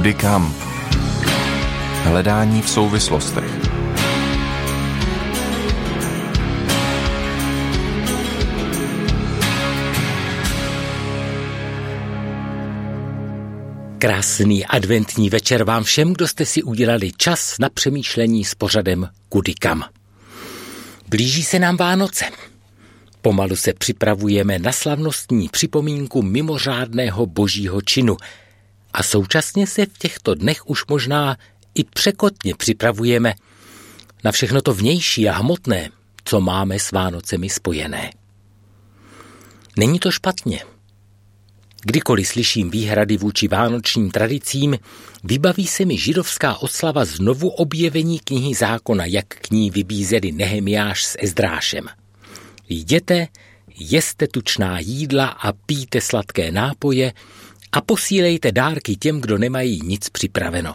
Kudy kam? Hledání v souvislostech. Krásný adventní večer vám všem, kdo jste si udělali čas na přemýšlení s pořadem Kudy kam. Blíží se nám Vánoce. Pomalu se připravujeme na slavnostní připomínku mimořádného božího činu a současně se v těchto dnech už možná i překotně připravujeme na všechno to vnější a hmotné, co máme s Vánocemi spojené. Není to špatně. Kdykoliv slyším výhrady vůči vánočním tradicím, vybaví se mi židovská oslava znovu objevení knihy zákona, jak k ní vybízeli Nehemiáš s Ezdrášem. Jděte, jeste tučná jídla a píte sladké nápoje a posílejte dárky těm, kdo nemají nic připraveno.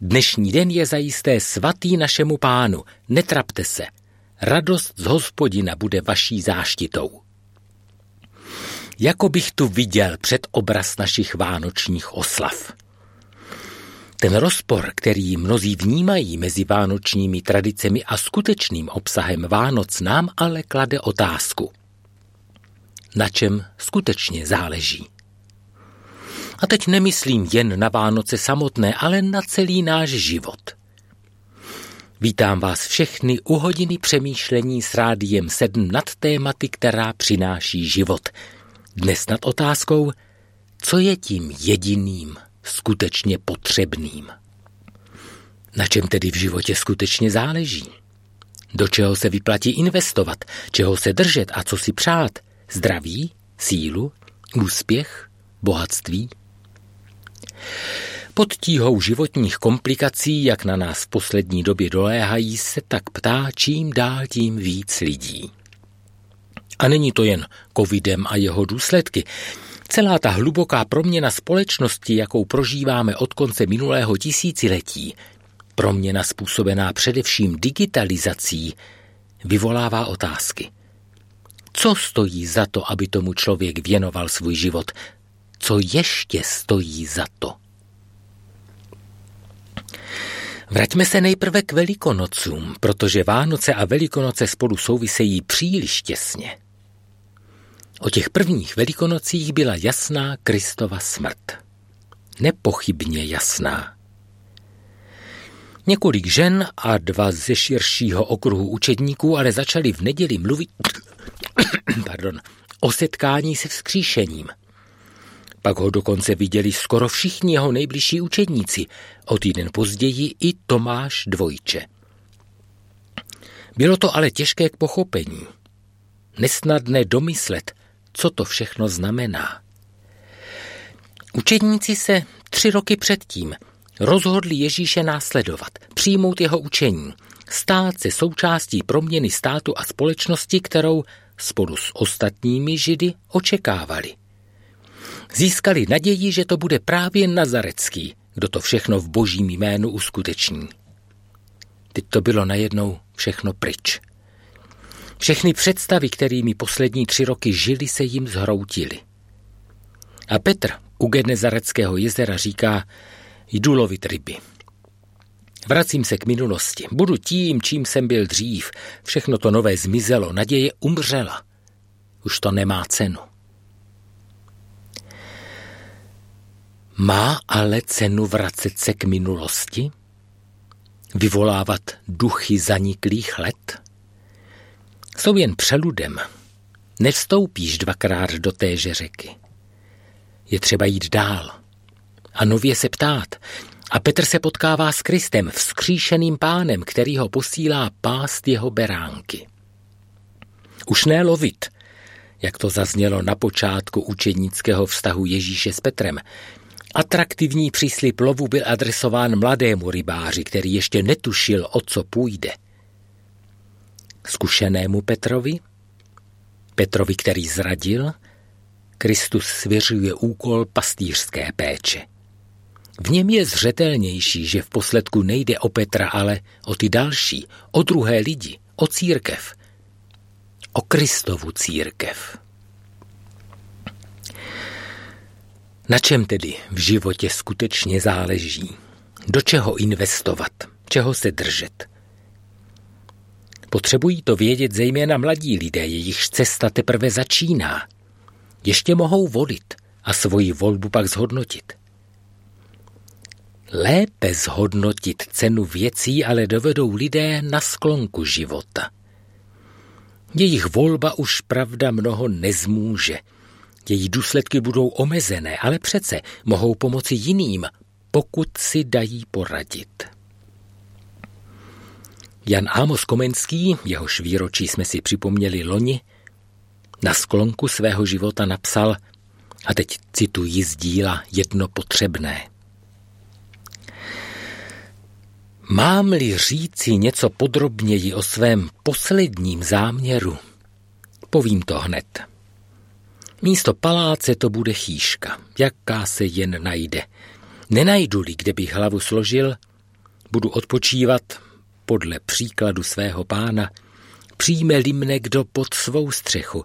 Dnešní den je zajisté svatý našemu pánu, netrapte se. Radost z hospodina bude vaší záštitou. Jako bych tu viděl před obraz našich vánočních oslav. Ten rozpor, který mnozí vnímají mezi vánočními tradicemi a skutečným obsahem Vánoc, nám ale klade otázku. Na čem skutečně záleží? A teď nemyslím jen na Vánoce samotné, ale na celý náš život. Vítám vás všechny u hodiny přemýšlení s rádiem 7 nad tématy, která přináší život. Dnes nad otázkou, co je tím jediným skutečně potřebným. Na čem tedy v životě skutečně záleží? Do čeho se vyplatí investovat, čeho se držet a co si přát? Zdraví, sílu, úspěch, bohatství? Pod tíhou životních komplikací, jak na nás v poslední době doléhají, se tak ptá čím dál tím víc lidí. A není to jen covidem a jeho důsledky. Celá ta hluboká proměna společnosti, jakou prožíváme od konce minulého tisíciletí, proměna způsobená především digitalizací, vyvolává otázky. Co stojí za to, aby tomu člověk věnoval svůj život? Co ještě stojí za to? Vraťme se nejprve k Velikonocům, protože Vánoce a Velikonoce spolu souvisejí příliš těsně. O těch prvních velikonocích byla jasná Kristova smrt. Nepochybně jasná. Několik žen a dva ze širšího okruhu učedníků ale začali v neděli mluvit pardon, o setkání se vzkříšením. Pak ho dokonce viděli skoro všichni jeho nejbližší učedníci, o týden později i Tomáš Dvojče. Bylo to ale těžké k pochopení. Nesnadné domyslet, co to všechno znamená. Učedníci se tři roky předtím rozhodli Ježíše následovat, přijmout jeho učení, stát se součástí proměny státu a společnosti, kterou spolu s ostatními židy očekávali. Získali naději, že to bude právě Nazarecký, kdo to všechno v božím jménu uskuteční. Teď to bylo najednou všechno pryč. Všechny představy, kterými poslední tři roky žili, se jim zhroutily. A Petr u Genezareckého jezera říká, jdu lovit ryby. Vracím se k minulosti. Budu tím, čím jsem byl dřív. Všechno to nové zmizelo, naděje umřela. Už to nemá cenu. Má ale cenu vracet se k minulosti? Vyvolávat duchy zaniklých let? jsou jen přeludem. Nevstoupíš dvakrát do téže řeky. Je třeba jít dál a nově se ptát. A Petr se potkává s Kristem, vzkříšeným pánem, který ho posílá pást jeho beránky. Už ne lovit, jak to zaznělo na počátku učednického vztahu Ježíše s Petrem. Atraktivní příslip lovu byl adresován mladému rybáři, který ještě netušil, o co půjde – zkušenému Petrovi, Petrovi, který zradil, Kristus svěřuje úkol pastýřské péče. V něm je zřetelnější, že v posledku nejde o Petra, ale o ty další, o druhé lidi, o církev. O Kristovu církev. Na čem tedy v životě skutečně záleží? Do čeho investovat? Čeho se držet? Potřebují to vědět zejména mladí lidé, jejichž cesta teprve začíná. Ještě mohou volit a svoji volbu pak zhodnotit. Lépe zhodnotit cenu věcí ale dovedou lidé na sklonku života. Jejich volba už pravda mnoho nezmůže. Její důsledky budou omezené, ale přece mohou pomoci jiným, pokud si dají poradit. Jan Amos Komenský, jehož výročí jsme si připomněli loni, na sklonku svého života napsal, a teď cituji z díla jedno potřebné. Mám-li říci něco podrobněji o svém posledním záměru, povím to hned. Místo paláce to bude chýška, jaká se jen najde. Nenajdu-li, kde bych hlavu složil, budu odpočívat podle příkladu svého pána, přijme-li mne kdo pod svou střechu,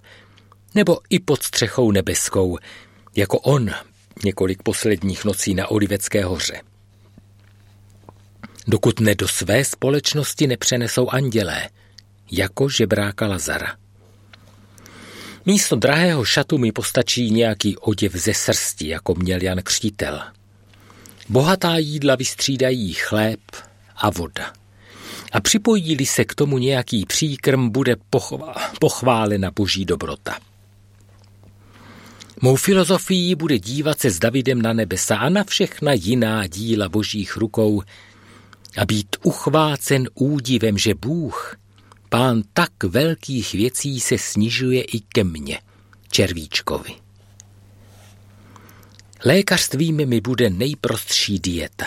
nebo i pod střechou nebeskou, jako on několik posledních nocí na Olivecké hoře dokud ne do své společnosti nepřenesou andělé, jako žebráka Lazara. Místo drahého šatu mi postačí nějaký oděv ze srsti, jako měl Jan Křtítel. Bohatá jídla vystřídají chléb a voda. A připojí se k tomu nějaký příkrm, bude pochválena boží dobrota. Mou filozofií bude dívat se s Davidem na nebesa a na všechna jiná díla božích rukou, a být uchvácen údivem, že Bůh, pán tak velkých věcí se snižuje i ke mně, červíčkovi. Lékařstvím mi bude nejprostší dieta.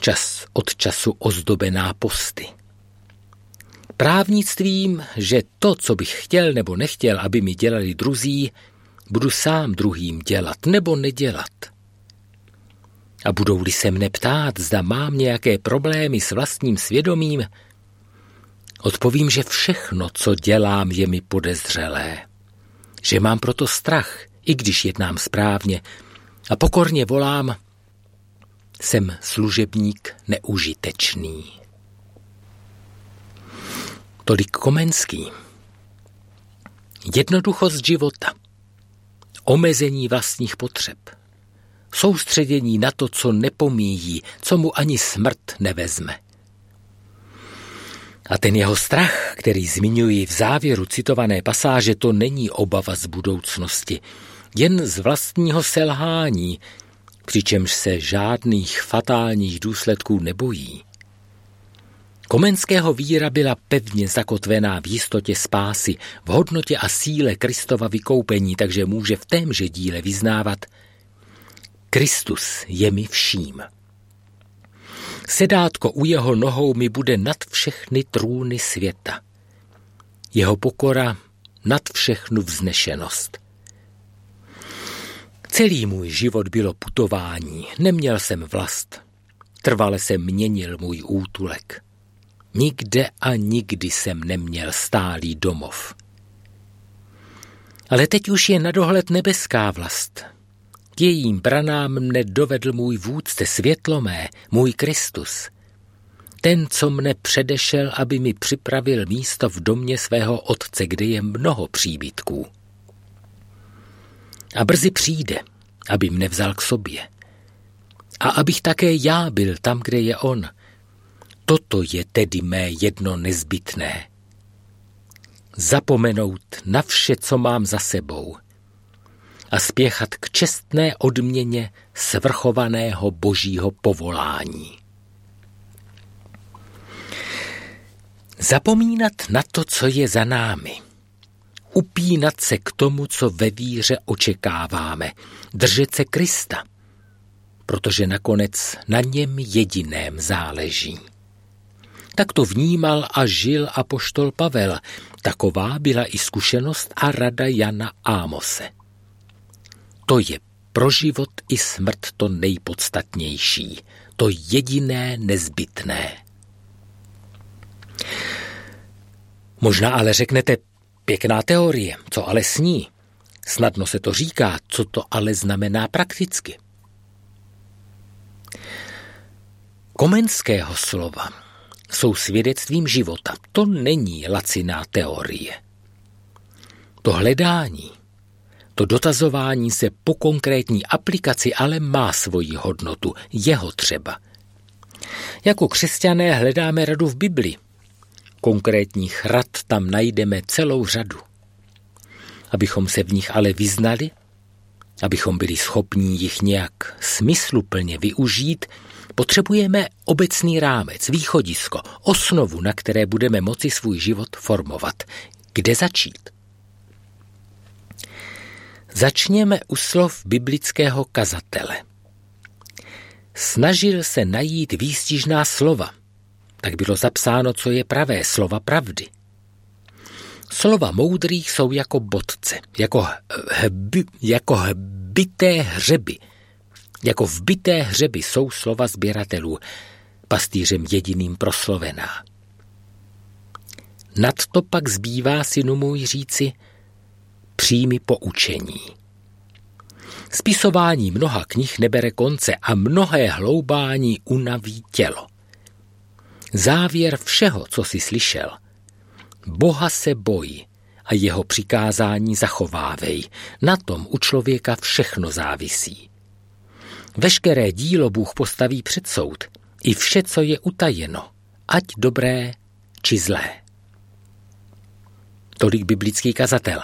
Čas od času ozdobená posty. Právnictvím, že to, co bych chtěl nebo nechtěl, aby mi dělali druzí, budu sám druhým dělat nebo nedělat – a budou-li se mne ptát, zda mám nějaké problémy s vlastním svědomím, odpovím, že všechno, co dělám, je mi podezřelé. Že mám proto strach, i když jednám správně, a pokorně volám, jsem služebník neužitečný. Tolik Komenský. Jednoduchost života. Omezení vlastních potřeb – soustředění na to, co nepomíjí, co mu ani smrt nevezme. A ten jeho strach, který zmiňuji v závěru citované pasáže, to není obava z budoucnosti, jen z vlastního selhání, přičemž se žádných fatálních důsledků nebojí. Komenského víra byla pevně zakotvená v jistotě spásy, v hodnotě a síle Kristova vykoupení, takže může v témže díle vyznávat – Kristus je mi vším. Sedátko u jeho nohou mi bude nad všechny trůny světa. Jeho pokora nad všechnu vznešenost. Celý můj život bylo putování, neměl jsem vlast. Trvale se měnil můj útulek. Nikde a nikdy jsem neměl stálý domov. Ale teď už je na dohled nebeská vlast, k jejím branám mne dovedl můj vůdce světlomé, můj Kristus. Ten, co mne předešel, aby mi připravil místo v domě svého otce, kde je mnoho příbytků. A brzy přijde, aby mne vzal k sobě. A abych také já byl tam, kde je on. Toto je tedy mé jedno nezbytné. Zapomenout na vše, co mám za sebou – a spěchat k čestné odměně svrchovaného božího povolání. Zapomínat na to, co je za námi. Upínat se k tomu, co ve víře očekáváme. Držet se Krista, protože nakonec na něm jediném záleží. Tak to vnímal a žil apoštol Pavel. Taková byla i zkušenost a rada Jana Ámose. To je pro život i smrt to nejpodstatnější, to jediné nezbytné. Možná ale řeknete, pěkná teorie, co ale sní? Snadno se to říká, co to ale znamená prakticky. Komenského slova jsou svědectvím života. To není laciná teorie. To hledání, to dotazování se po konkrétní aplikaci ale má svoji hodnotu, jeho třeba. Jako křesťané hledáme radu v Bibli. Konkrétních rad tam najdeme celou řadu. Abychom se v nich ale vyznali, abychom byli schopni jich nějak smysluplně využít, potřebujeme obecný rámec, východisko, osnovu, na které budeme moci svůj život formovat. Kde začít? Začněme u slov biblického kazatele. Snažil se najít výstižná slova. Tak bylo zapsáno, co je pravé, slova pravdy. Slova moudrých jsou jako bodce, jako, hby, jako hbité hřeby. Jako vbité hřeby jsou slova sběratelů, pastýřem jediným proslovená. Nad to pak zbývá synu můj říci – příjmy poučení. Spisování mnoha knih nebere konce a mnohé hloubání unaví tělo. Závěr všeho, co si slyšel. Boha se boj a jeho přikázání zachovávej. Na tom u člověka všechno závisí. Veškeré dílo Bůh postaví před soud, i vše, co je utajeno, ať dobré či zlé. Tolik biblický kazatel.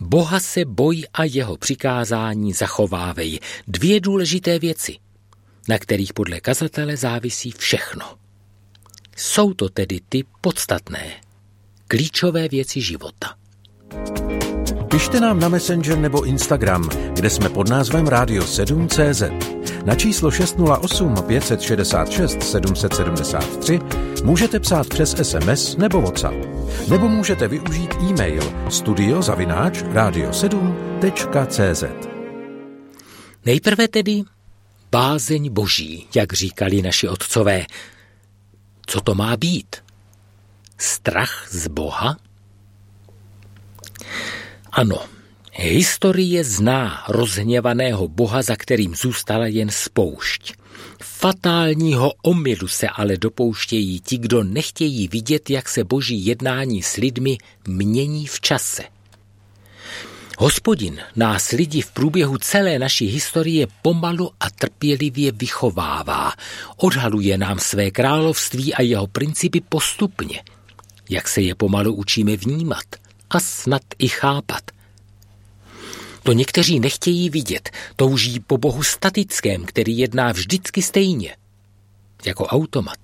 Boha se boj a jeho přikázání zachovávej. Dvě důležité věci, na kterých podle kazatele závisí všechno. Jsou to tedy ty podstatné, klíčové věci života. Pište nám na Messenger nebo Instagram, kde jsme pod názvem Radio 7CZ. Na číslo 608 566 773 můžete psát přes SMS nebo WhatsApp. Nebo můžete využít e-mail studiozavináč radio7.cz Nejprve tedy bázeň boží, jak říkali naši otcové. Co to má být? Strach z Boha? Ano, historie zná rozhněvaného boha, za kterým zůstala jen spoušť. Fatálního omylu se ale dopouštějí ti, kdo nechtějí vidět, jak se boží jednání s lidmi mění v čase. Hospodin nás lidi v průběhu celé naší historie pomalu a trpělivě vychovává. Odhaluje nám své království a jeho principy postupně, jak se je pomalu učíme vnímat a snad i chápat. To někteří nechtějí vidět, touží po bohu statickém, který jedná vždycky stejně, jako automat.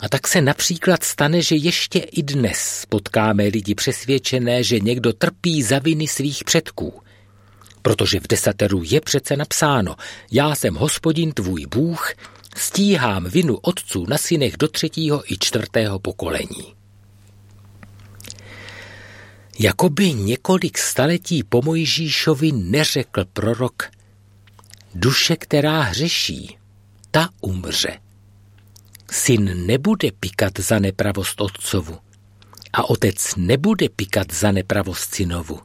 A tak se například stane, že ještě i dnes potkáme lidi přesvědčené, že někdo trpí za viny svých předků. Protože v desateru je přece napsáno, já jsem hospodin tvůj Bůh, stíhám vinu otců na synech do třetího i čtvrtého pokolení. Jakoby několik staletí po Mojžíšovi neřekl prorok, duše, která hřeší, ta umře. Syn nebude pikat za nepravost otcovu a otec nebude pikat za nepravost synovu.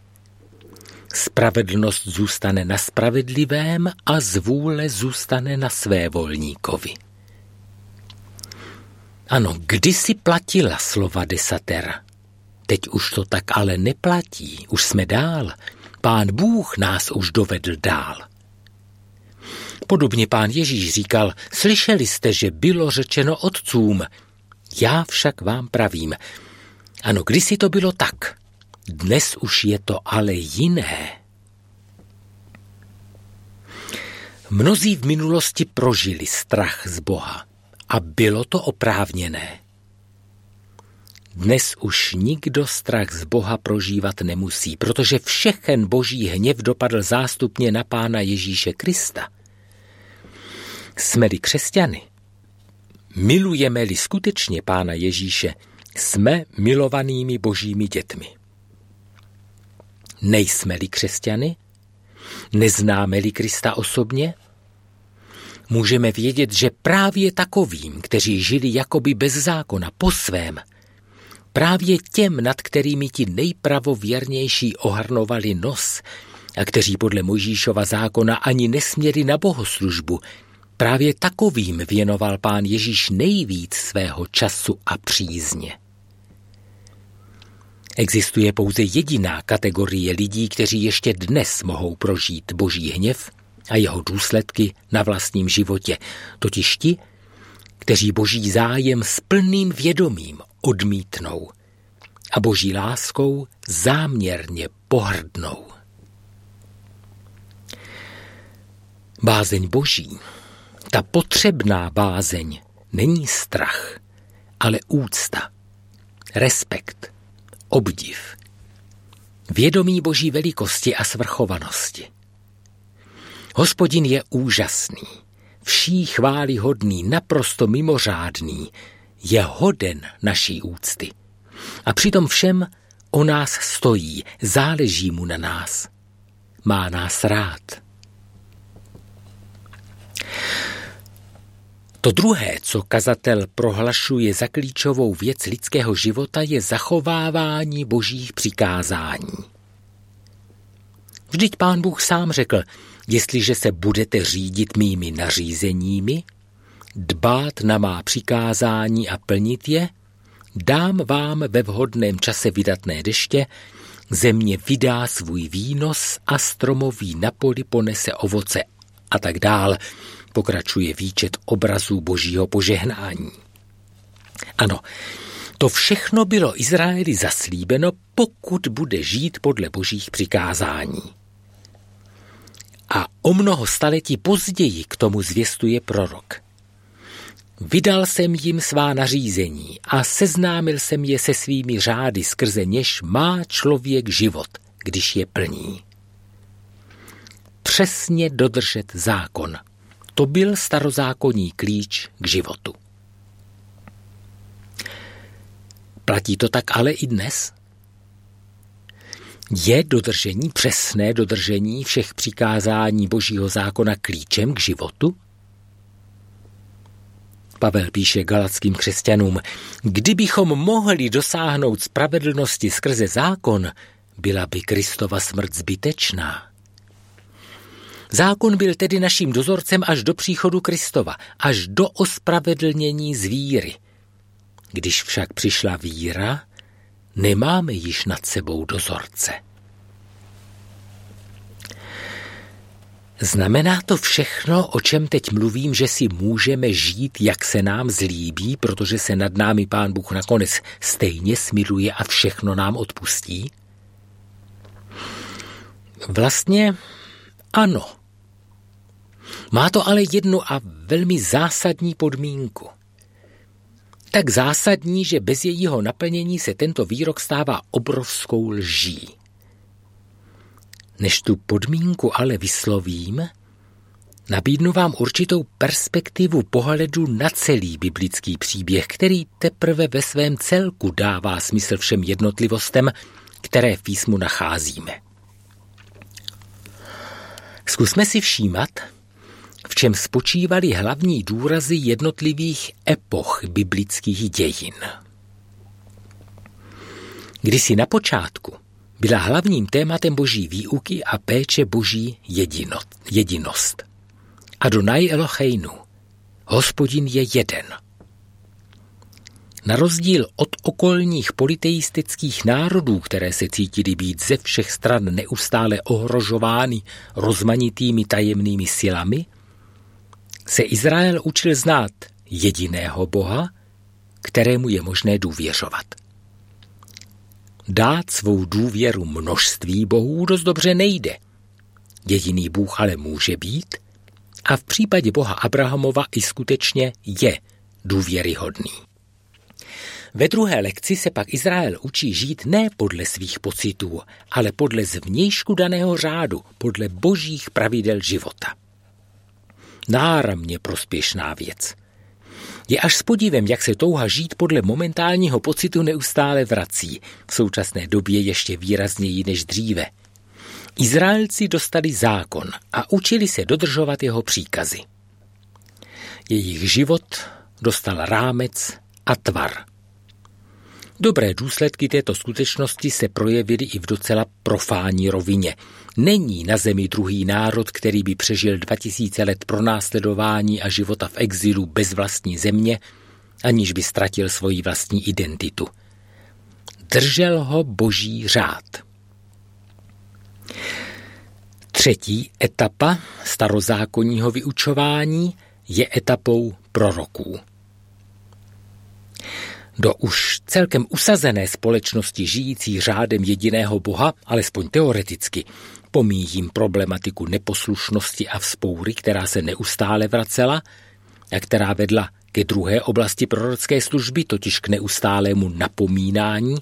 Spravedlnost zůstane na spravedlivém a zvůle zůstane na své volníkovi. Ano, kdysi platila slova desatera. Teď už to tak ale neplatí, už jsme dál. Pán Bůh nás už dovedl dál. Podobně pán Ježíš říkal, slyšeli jste, že bylo řečeno otcům, já však vám pravím. Ano, kdysi to bylo tak, dnes už je to ale jiné. Mnozí v minulosti prožili strach z Boha a bylo to oprávněné. Dnes už nikdo strach z Boha prožívat nemusí, protože všechen boží hněv dopadl zástupně na pána Ježíše Krista. Jsme-li křesťany, milujeme-li skutečně pána Ježíše, jsme milovanými božími dětmi. Nejsme-li křesťany, neznáme-li Krista osobně, můžeme vědět, že právě takovým, kteří žili jakoby bez zákona po svém, právě těm, nad kterými ti nejpravověrnější ohrnovali nos a kteří podle Mojžíšova zákona ani nesměli na bohoslužbu, právě takovým věnoval pán Ježíš nejvíc svého času a přízně. Existuje pouze jediná kategorie lidí, kteří ještě dnes mohou prožít boží hněv a jeho důsledky na vlastním životě, totiž ti, kteří boží zájem s plným vědomím odmítnou a boží láskou záměrně pohrdnou. Bázeň boží, ta potřebná bázeň, není strach, ale úcta, respekt, obdiv, vědomí boží velikosti a svrchovanosti. Hospodin je úžasný, vší chvály hodný, naprosto mimořádný, je hoden naší úcty. A přitom všem o nás stojí, záleží mu na nás. Má nás rád. To druhé, co kazatel prohlašuje za klíčovou věc lidského života, je zachovávání božích přikázání. Vždyť pán Bůh sám řekl, jestliže se budete řídit mými nařízeními, dbát na má přikázání a plnit je, dám vám ve vhodném čase vydatné deště, země vydá svůj výnos a stromový na poli ponese ovoce a tak dál pokračuje výčet obrazů božího požehnání. Ano, to všechno bylo Izraeli zaslíbeno, pokud bude žít podle božích přikázání. A o mnoho staletí později k tomu zvěstuje prorok. Vydal jsem jim svá nařízení a seznámil jsem je se svými řády, skrze něž má člověk život, když je plní. Přesně dodržet zákon – to byl starozákonní klíč k životu. Platí to tak ale i dnes? Je dodržení, přesné dodržení všech přikázání Božího zákona klíčem k životu? Pavel píše galackým křesťanům, kdybychom mohli dosáhnout spravedlnosti skrze zákon, byla by Kristova smrt zbytečná. Zákon byl tedy naším dozorcem až do příchodu Kristova, až do ospravedlnění z víry. Když však přišla víra, nemáme již nad sebou dozorce. Znamená to všechno, o čem teď mluvím, že si můžeme žít, jak se nám zlíbí, protože se nad námi Pán Bůh nakonec stejně smiluje a všechno nám odpustí? Vlastně ano. Má to ale jednu a velmi zásadní podmínku. Tak zásadní, že bez jejího naplnění se tento výrok stává obrovskou lží. Než tu podmínku ale vyslovím, nabídnu vám určitou perspektivu pohledu na celý biblický příběh, který teprve ve svém celku dává smysl všem jednotlivostem, které v písmu nacházíme. Zkusme si všímat, v čem spočívaly hlavní důrazy jednotlivých epoch biblických dějin. Kdysi na počátku byla hlavním tématem boží výuky a péče boží jedinost. Adonai Eloheinu, hospodin je jeden – na rozdíl od okolních politeistických národů, které se cítili být ze všech stran neustále ohrožovány rozmanitými tajemnými silami, se Izrael učil znát jediného Boha, kterému je možné důvěřovat. Dát svou důvěru množství bohů dost dobře nejde. Jediný Bůh ale může být a v případě Boha Abrahamova i skutečně je důvěryhodný. Ve druhé lekci se pak Izrael učí žít ne podle svých pocitů, ale podle zvnějšku daného řádu, podle božích pravidel života. Náramně prospěšná věc. Je až s podívem, jak se touha žít podle momentálního pocitu neustále vrací, v současné době ještě výrazněji než dříve. Izraelci dostali zákon a učili se dodržovat jeho příkazy. Jejich život dostal rámec a tvar – Dobré důsledky této skutečnosti se projevily i v docela profání rovině. Není na zemi druhý národ, který by přežil 2000 let pronásledování a života v exilu bez vlastní země, aniž by ztratil svoji vlastní identitu. Držel ho boží řád. Třetí etapa starozákonního vyučování je etapou proroků. Do už celkem usazené společnosti žijící řádem jediného boha, alespoň teoreticky, pomíjím problematiku neposlušnosti a vzpoury, která se neustále vracela a která vedla ke druhé oblasti prorocké služby, totiž k neustálému napomínání,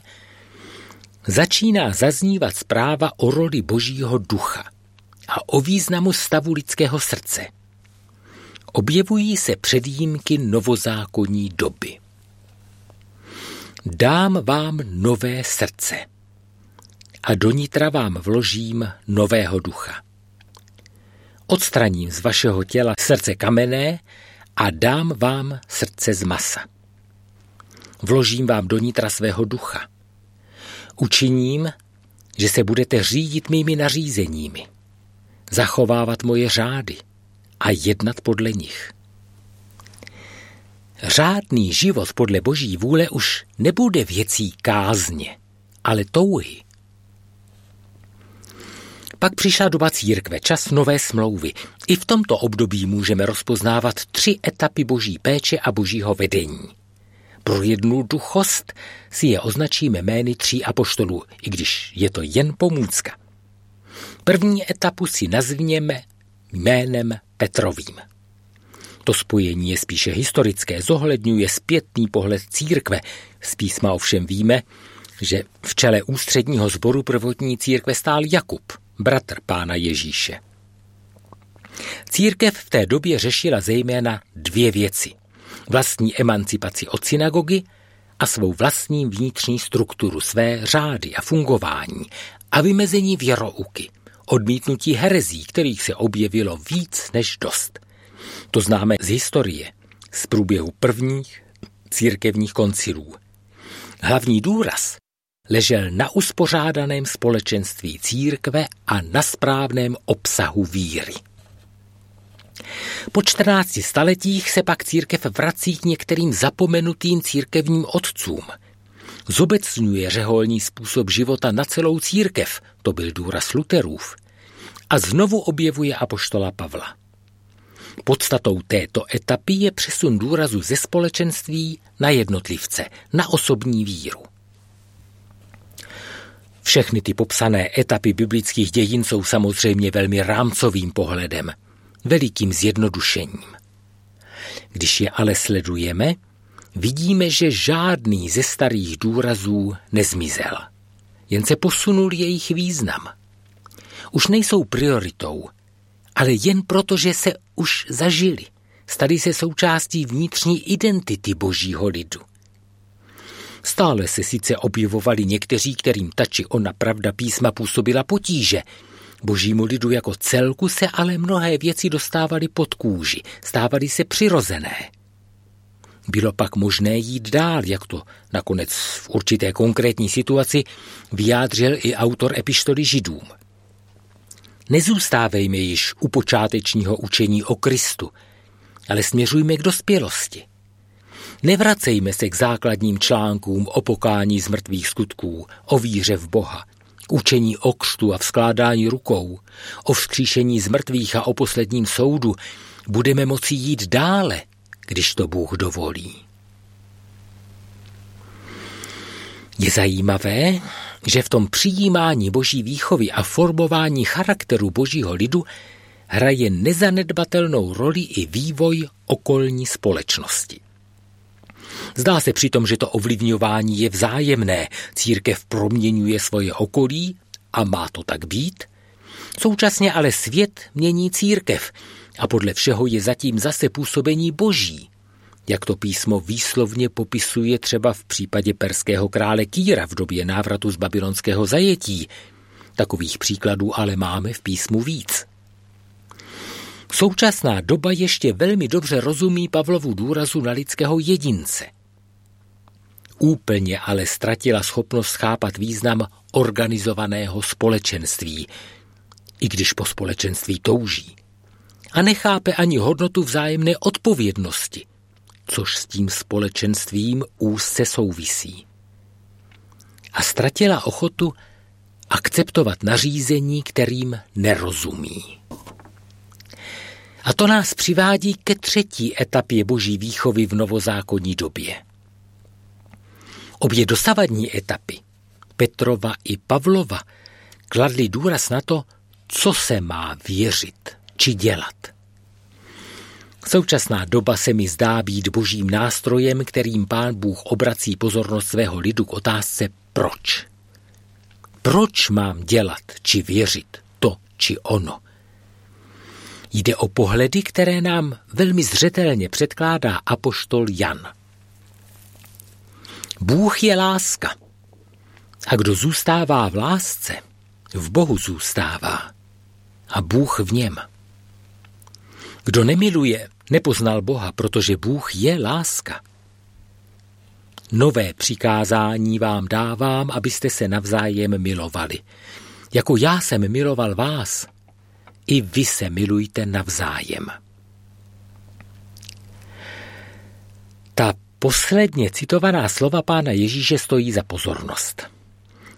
začíná zaznívat zpráva o roli božího ducha a o významu stavu lidského srdce. Objevují se předjímky novozákonní doby. Dám vám nové srdce a do nitra vám vložím nového ducha. Odstraním z vašeho těla srdce kamenné a dám vám srdce z masa. Vložím vám do nitra svého ducha. Učiním, že se budete řídit mými nařízeními, zachovávat moje řády a jednat podle nich. Řádný život podle boží vůle už nebude věcí kázně, ale touhy. Pak přišla doba církve, čas nové smlouvy. I v tomto období můžeme rozpoznávat tři etapy boží péče a božího vedení. Pro jednu duchost si je označíme jmény tří apoštolů, i když je to jen pomůcka. První etapu si nazvněme jménem Petrovým. To spojení je spíše historické, zohledňuje zpětný pohled církve. Z písma ovšem víme, že v čele ústředního sboru prvotní církve stál Jakub, bratr pána Ježíše. Církev v té době řešila zejména dvě věci. Vlastní emancipaci od synagogy a svou vlastní vnitřní strukturu, své řády a fungování a vymezení věrouky, odmítnutí herezí, kterých se objevilo víc než dost. To známe z historie, z průběhu prvních církevních koncilů. Hlavní důraz ležel na uspořádaném společenství církve a na správném obsahu víry. Po 14 staletích se pak církev vrací k některým zapomenutým církevním otcům. Zobecňuje řeholní způsob života na celou církev, to byl důraz Luterův, a znovu objevuje apoštola Pavla. Podstatou této etapy je přesun důrazu ze společenství na jednotlivce, na osobní víru. Všechny ty popsané etapy biblických dějin jsou samozřejmě velmi rámcovým pohledem, velikým zjednodušením. Když je ale sledujeme, vidíme, že žádný ze starých důrazů nezmizel. Jen se posunul jejich význam. Už nejsou prioritou, ale jen proto, že se už zažili. Stali se součástí vnitřní identity božího lidu. Stále se sice objevovali někteří, kterým ta či ona pravda písma působila potíže. Božímu lidu jako celku se ale mnohé věci dostávaly pod kůži, stávaly se přirozené. Bylo pak možné jít dál, jak to nakonec v určité konkrétní situaci vyjádřil i autor epištoly židům – Nezůstávejme již u počátečního učení o Kristu, ale směřujme k dospělosti. Nevracejme se k základním článkům o pokání z mrtvých skutků, o víře v Boha, k učení o křtu a vzkládání rukou, o vzkříšení z mrtvých a o posledním soudu. Budeme moci jít dále, když to Bůh dovolí. Je zajímavé, že v tom přijímání boží výchovy a formování charakteru božího lidu hraje nezanedbatelnou roli i vývoj okolní společnosti. Zdá se přitom, že to ovlivňování je vzájemné, církev proměňuje svoje okolí a má to tak být. Současně ale svět mění církev a podle všeho je zatím zase působení boží, jak to písmo výslovně popisuje třeba v případě perského krále Kýra v době návratu z babylonského zajetí. Takových příkladů ale máme v písmu víc. Současná doba ještě velmi dobře rozumí Pavlovu důrazu na lidského jedince. Úplně ale ztratila schopnost chápat význam organizovaného společenství, i když po společenství touží. A nechápe ani hodnotu vzájemné odpovědnosti, což s tím společenstvím úzce souvisí. A ztratila ochotu akceptovat nařízení, kterým nerozumí. A to nás přivádí ke třetí etapě boží výchovy v novozákonní době. Obě dosavadní etapy, Petrova i Pavlova, kladly důraz na to, co se má věřit či dělat. Současná doba se mi zdá být božím nástrojem, kterým pán Bůh obrací pozornost svého lidu k otázce proč. Proč mám dělat či věřit to či ono? Jde o pohledy, které nám velmi zřetelně předkládá apoštol Jan. Bůh je láska. A kdo zůstává v lásce, v Bohu zůstává. A Bůh v něm. Kdo nemiluje, nepoznal Boha, protože Bůh je láska. Nové přikázání vám dávám, abyste se navzájem milovali. Jako já jsem miloval vás, i vy se milujte navzájem. Ta posledně citovaná slova pána Ježíše stojí za pozornost.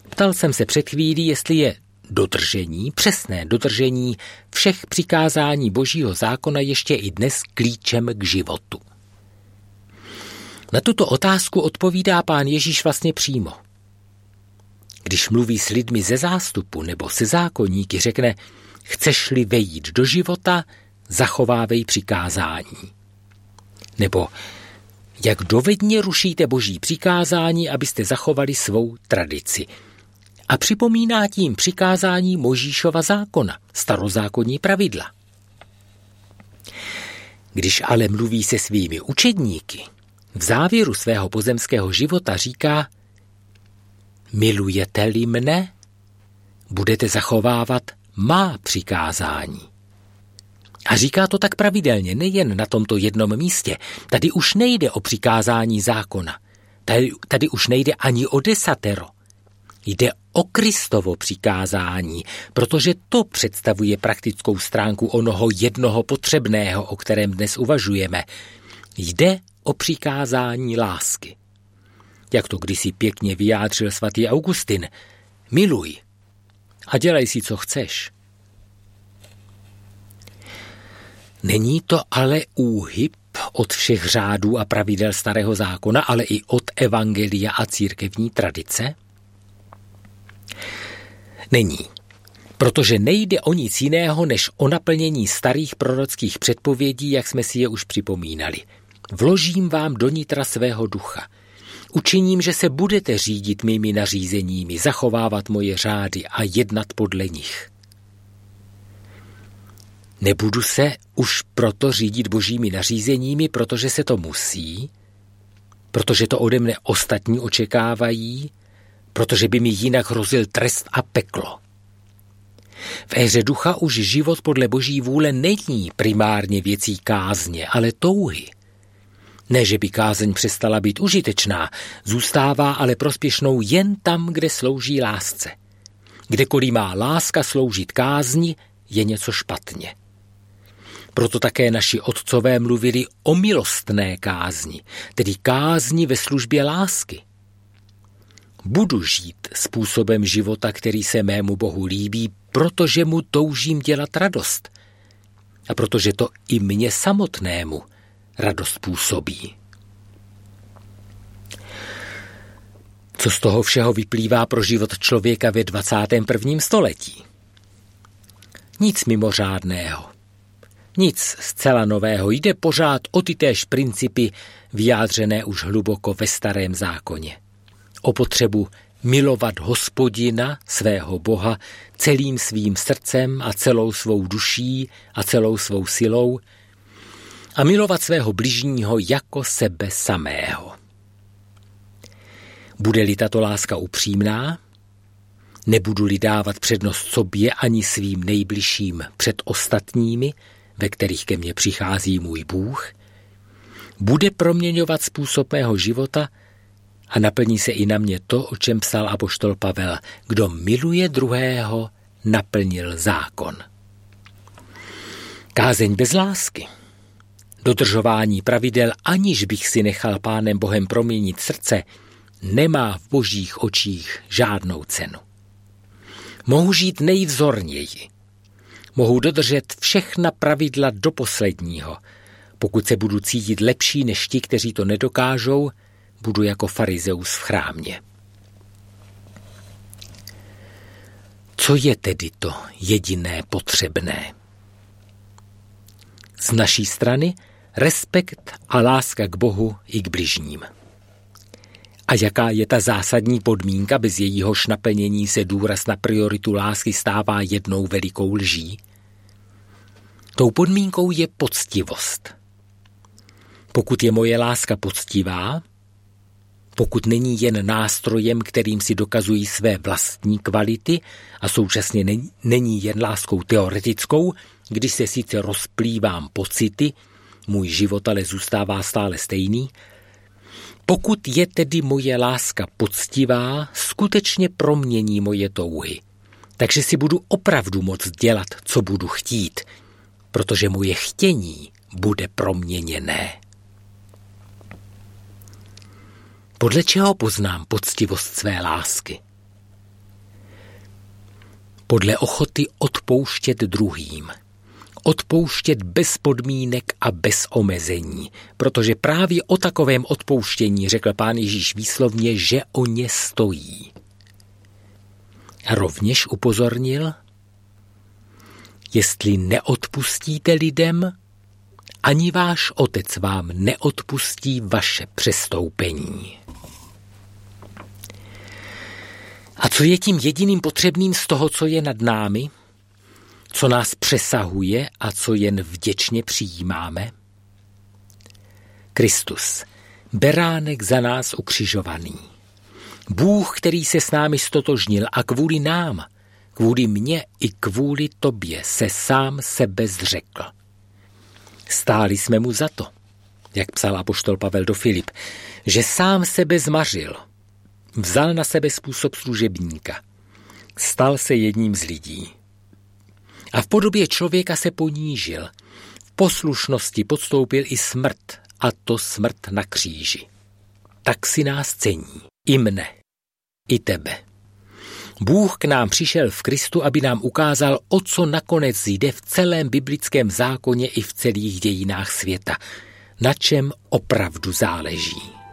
Ptal jsem se před chvílí, jestli je dodržení, přesné dodržení všech přikázání božího zákona ještě i dnes klíčem k životu. Na tuto otázku odpovídá pán Ježíš vlastně přímo. Když mluví s lidmi ze zástupu nebo se zákonníky, řekne, chceš-li vejít do života, zachovávej přikázání. Nebo jak dovedně rušíte boží přikázání, abyste zachovali svou tradici. A připomíná tím přikázání Možíšova zákona, starozákonní pravidla. Když ale mluví se svými učedníky, v závěru svého pozemského života říká, milujete-li mne, budete zachovávat má přikázání. A říká to tak pravidelně, nejen na tomto jednom místě. Tady už nejde o přikázání zákona. Tady, tady už nejde ani o desatero. Jde o Kristovo přikázání, protože to představuje praktickou stránku onoho jednoho potřebného, o kterém dnes uvažujeme. Jde o přikázání lásky. Jak to kdysi pěkně vyjádřil svatý Augustin. Miluj a dělej si, co chceš. Není to ale úhyb od všech řádů a pravidel starého zákona, ale i od evangelia a církevní tradice? Není. Protože nejde o nic jiného, než o naplnění starých prorockých předpovědí, jak jsme si je už připomínali. Vložím vám do nitra svého ducha. Učiním, že se budete řídit mými nařízeními, zachovávat moje řády a jednat podle nich. Nebudu se už proto řídit božími nařízeními, protože se to musí, protože to ode mne ostatní očekávají, protože by mi jinak hrozil trest a peklo. V éře ducha už život podle boží vůle není primárně věcí kázně, ale touhy. Ne, že by kázeň přestala být užitečná, zůstává ale prospěšnou jen tam, kde slouží lásce. Kdekoliv má láska sloužit kázni, je něco špatně. Proto také naši otcové mluvili o milostné kázni, tedy kázni ve službě lásky. Budu žít způsobem života, který se mému Bohu líbí, protože mu toužím dělat radost. A protože to i mně samotnému radost působí. Co z toho všeho vyplývá pro život člověka ve 21. století? Nic mimořádného. Nic zcela nového. Jde pořád o ty též principy vyjádřené už hluboko ve starém zákoně. O potřebu milovat hospodina, svého Boha, celým svým srdcem a celou svou duší a celou svou silou a milovat svého bližního jako sebe samého. Bude-li tato láska upřímná, nebudu-li dávat přednost sobě ani svým nejbližším před ostatními, ve kterých ke mně přichází můj Bůh, bude proměňovat způsob mého života A naplní se i na mě to, o čem psal apoštol Pavel. Kdo miluje druhého, naplnil zákon. Kázeň bez lásky. Dodržování pravidel, aniž bych si nechal pánem Bohem proměnit srdce, nemá v božích očích žádnou cenu. Mohu žít nejvzorněji. Mohu dodržet všechna pravidla do posledního. Pokud se budu cítit lepší než ti, kteří to nedokážou, budu jako farizeus v chrámě. Co je tedy to jediné potřebné? Z naší strany respekt a láska k Bohu i k bližním. A jaká je ta zásadní podmínka, bez jejíhož naplnění se důraz na prioritu lásky stává jednou velikou lží? Tou podmínkou je poctivost. Pokud je moje láska poctivá, pokud není jen nástrojem, kterým si dokazují své vlastní kvality a současně není jen láskou teoretickou, když se sice rozplývám pocity, můj život ale zůstává stále stejný, pokud je tedy moje láska poctivá, skutečně promění moje touhy. Takže si budu opravdu moc dělat, co budu chtít, protože moje chtění bude proměněné. Podle čeho poznám poctivost své lásky? Podle ochoty odpouštět druhým – odpouštět bez podmínek a bez omezení, protože právě o takovém odpouštění řekl pán Ježíš výslovně, že o ně stojí. A rovněž upozornil, jestli neodpustíte lidem, ani váš otec vám neodpustí vaše přestoupení. A co je tím jediným potřebným z toho, co je nad námi? co nás přesahuje a co jen vděčně přijímáme? Kristus, beránek za nás ukřižovaný. Bůh, který se s námi stotožnil a kvůli nám, kvůli mně i kvůli tobě se sám sebe zřekl. Stáli jsme mu za to, jak psal apoštol Pavel do Filip, že sám sebe zmařil, vzal na sebe způsob služebníka, stal se jedním z lidí a v podobě člověka se ponížil. V poslušnosti podstoupil i smrt, a to smrt na kříži. Tak si nás cení, i mne, i tebe. Bůh k nám přišel v Kristu, aby nám ukázal, o co nakonec jde v celém biblickém zákoně i v celých dějinách světa, na čem opravdu záleží.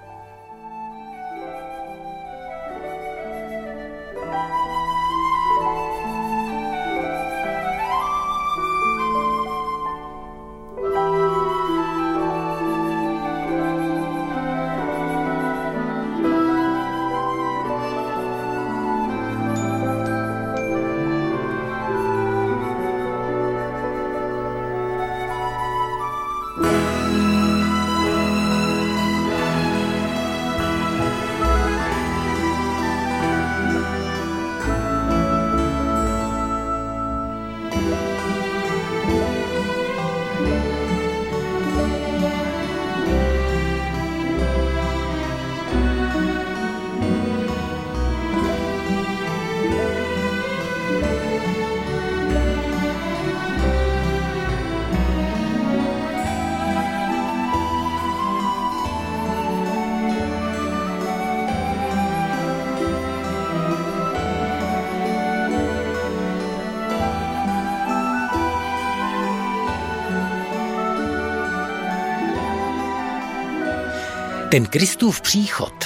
Ten Kristův příchod,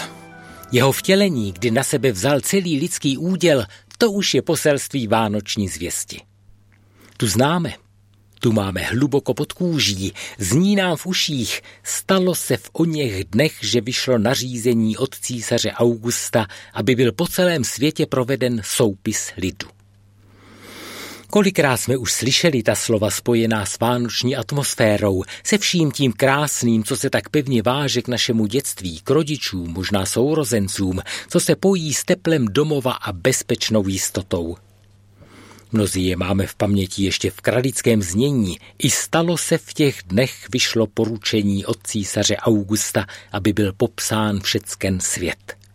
jeho vtělení, kdy na sebe vzal celý lidský úděl, to už je poselství vánoční zvěsti. Tu známe, tu máme hluboko pod kůží, zní nám v uších, stalo se v oněch dnech, že vyšlo nařízení od císaře Augusta, aby byl po celém světě proveden soupis lidu. Kolikrát jsme už slyšeli ta slova spojená s vánoční atmosférou, se vším tím krásným, co se tak pevně váže k našemu dětství, k rodičům, možná sourozencům, co se pojí s teplem domova a bezpečnou jistotou. Mnozí je máme v paměti ještě v kralickém znění. I stalo se v těch dnech vyšlo poručení od císaře Augusta, aby byl popsán všecken svět.